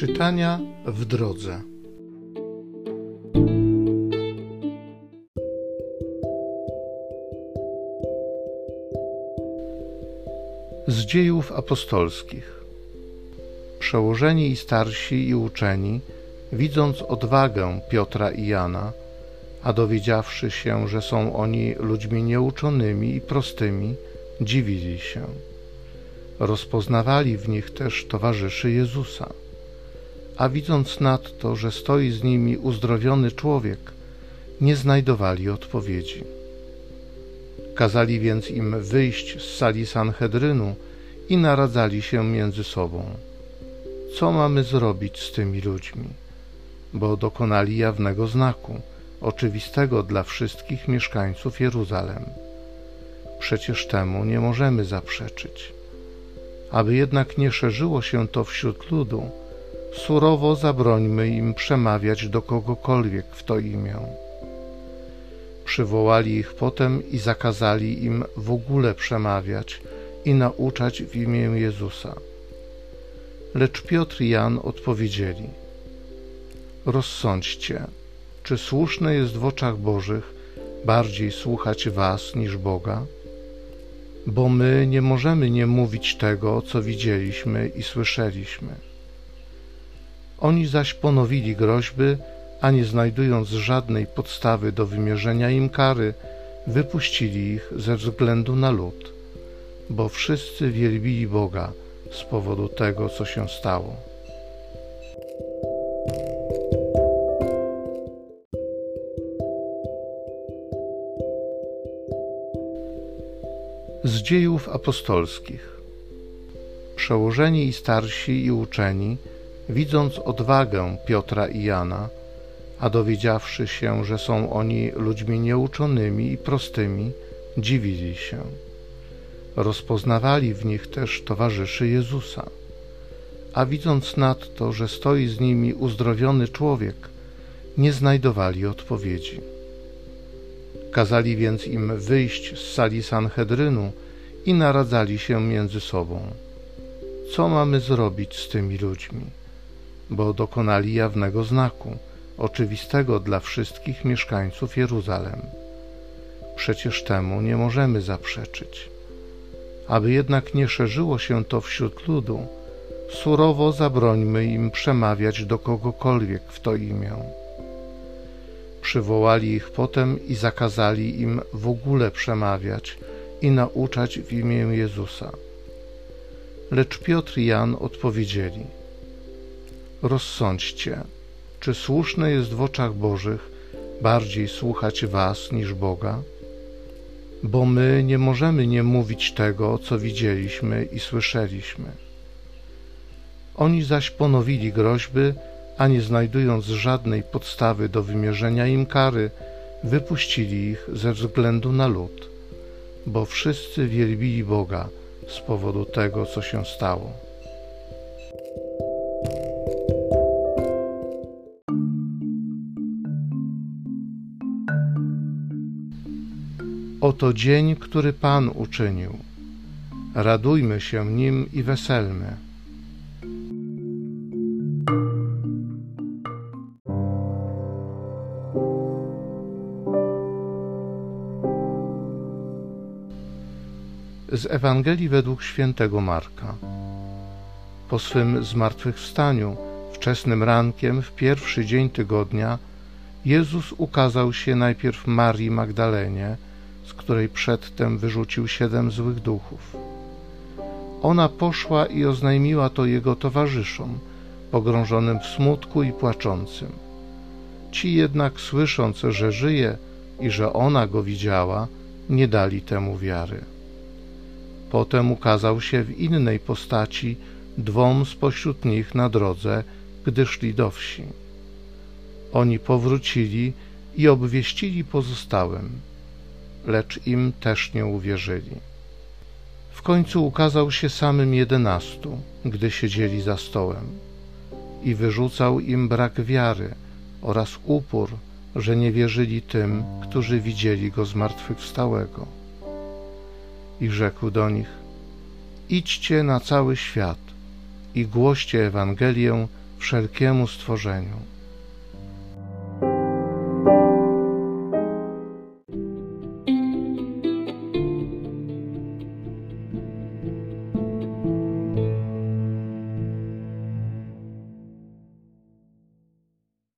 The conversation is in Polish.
Czytania w drodze. Z dziejów apostolskich. Przełożeni i starsi i uczeni, widząc odwagę Piotra i Jana, a dowiedziawszy się, że są oni ludźmi nieuczonymi i prostymi, dziwili się. Rozpoznawali w nich też towarzyszy Jezusa. A widząc nadto, że stoi z nimi uzdrowiony człowiek, nie znajdowali odpowiedzi. Kazali więc im wyjść z sali Sanhedrynu i naradzali się między sobą. Co mamy zrobić z tymi ludźmi? Bo dokonali jawnego znaku, oczywistego dla wszystkich mieszkańców Jeruzalem. Przecież temu nie możemy zaprzeczyć. Aby jednak nie szerzyło się to wśród ludu, surowo zabrońmy im przemawiać do kogokolwiek w to imię. Przywołali ich potem i zakazali im w ogóle przemawiać i nauczać w imię Jezusa. Lecz Piotr i Jan odpowiedzieli: Rozsądźcie, czy słuszne jest w oczach Bożych bardziej słuchać Was niż Boga? Bo my nie możemy nie mówić tego, co widzieliśmy i słyszeliśmy. Oni zaś ponowili groźby, a nie znajdując żadnej podstawy do wymierzenia im kary, wypuścili ich ze względu na lud, bo wszyscy wielbili Boga z powodu tego, co się stało. Z dziejów apostolskich. Przełożeni i starsi i uczeni, widząc odwagę Piotra i Jana, a dowiedziawszy się, że są oni ludźmi nieuczonymi i prostymi, dziwili się. Rozpoznawali w nich też towarzyszy Jezusa. A widząc nadto, że stoi z nimi uzdrowiony człowiek, nie znajdowali odpowiedzi. Kazali więc im wyjść z sali Sanhedrynu i naradzali się między sobą. Co mamy zrobić z tymi ludźmi? Bo dokonali jawnego znaku, oczywistego dla wszystkich mieszkańców Jeruzalem. Przecież temu nie możemy zaprzeczyć. Aby jednak nie szerzyło się to wśród ludu, surowo zabrońmy im przemawiać do kogokolwiek w to imię. Przywołali ich potem i zakazali im w ogóle przemawiać i nauczać w imię Jezusa. Lecz Piotr i Jan odpowiedzieli: Rozsądźcie, czy słuszne jest w oczach Bożych bardziej słuchać Was niż Boga? Bo my nie możemy nie mówić tego, co widzieliśmy i słyszeliśmy. Oni zaś ponowili groźby, a nie znajdując żadnej podstawy do wymierzenia im kary, wypuścili ich ze względu na lud, bo wszyscy wielbili Boga z powodu tego, co się stało. Oto dzień, który Pan uczynił. Radujmy się nim i weselmy. Z Ewangelii według świętego Marka. Po swym zmartwychwstaniu, wczesnym rankiem, w pierwszy dzień tygodnia, Jezus ukazał się najpierw Marii Magdalenie, z której przedtem wyrzucił siedem złych duchów. Ona poszła i oznajmiła to jego towarzyszom, pogrążonym w smutku i płaczącym. Ci jednak, słysząc, że żyje i że ona go widziała, nie dali temu wiary. Potem ukazał się w innej postaci dwom spośród nich na drodze, gdy szli do wsi. Oni powrócili i obwieścili pozostałym, lecz im też nie uwierzyli. W końcu ukazał się samym jedenastu, gdy siedzieli za stołem, i wyrzucał im brak wiary oraz upór, że nie wierzyli tym, którzy widzieli go zmartwychwstałego. I rzekł do nich: Idźcie na cały świat i głoście Ewangelię wszelkiemu stworzeniu.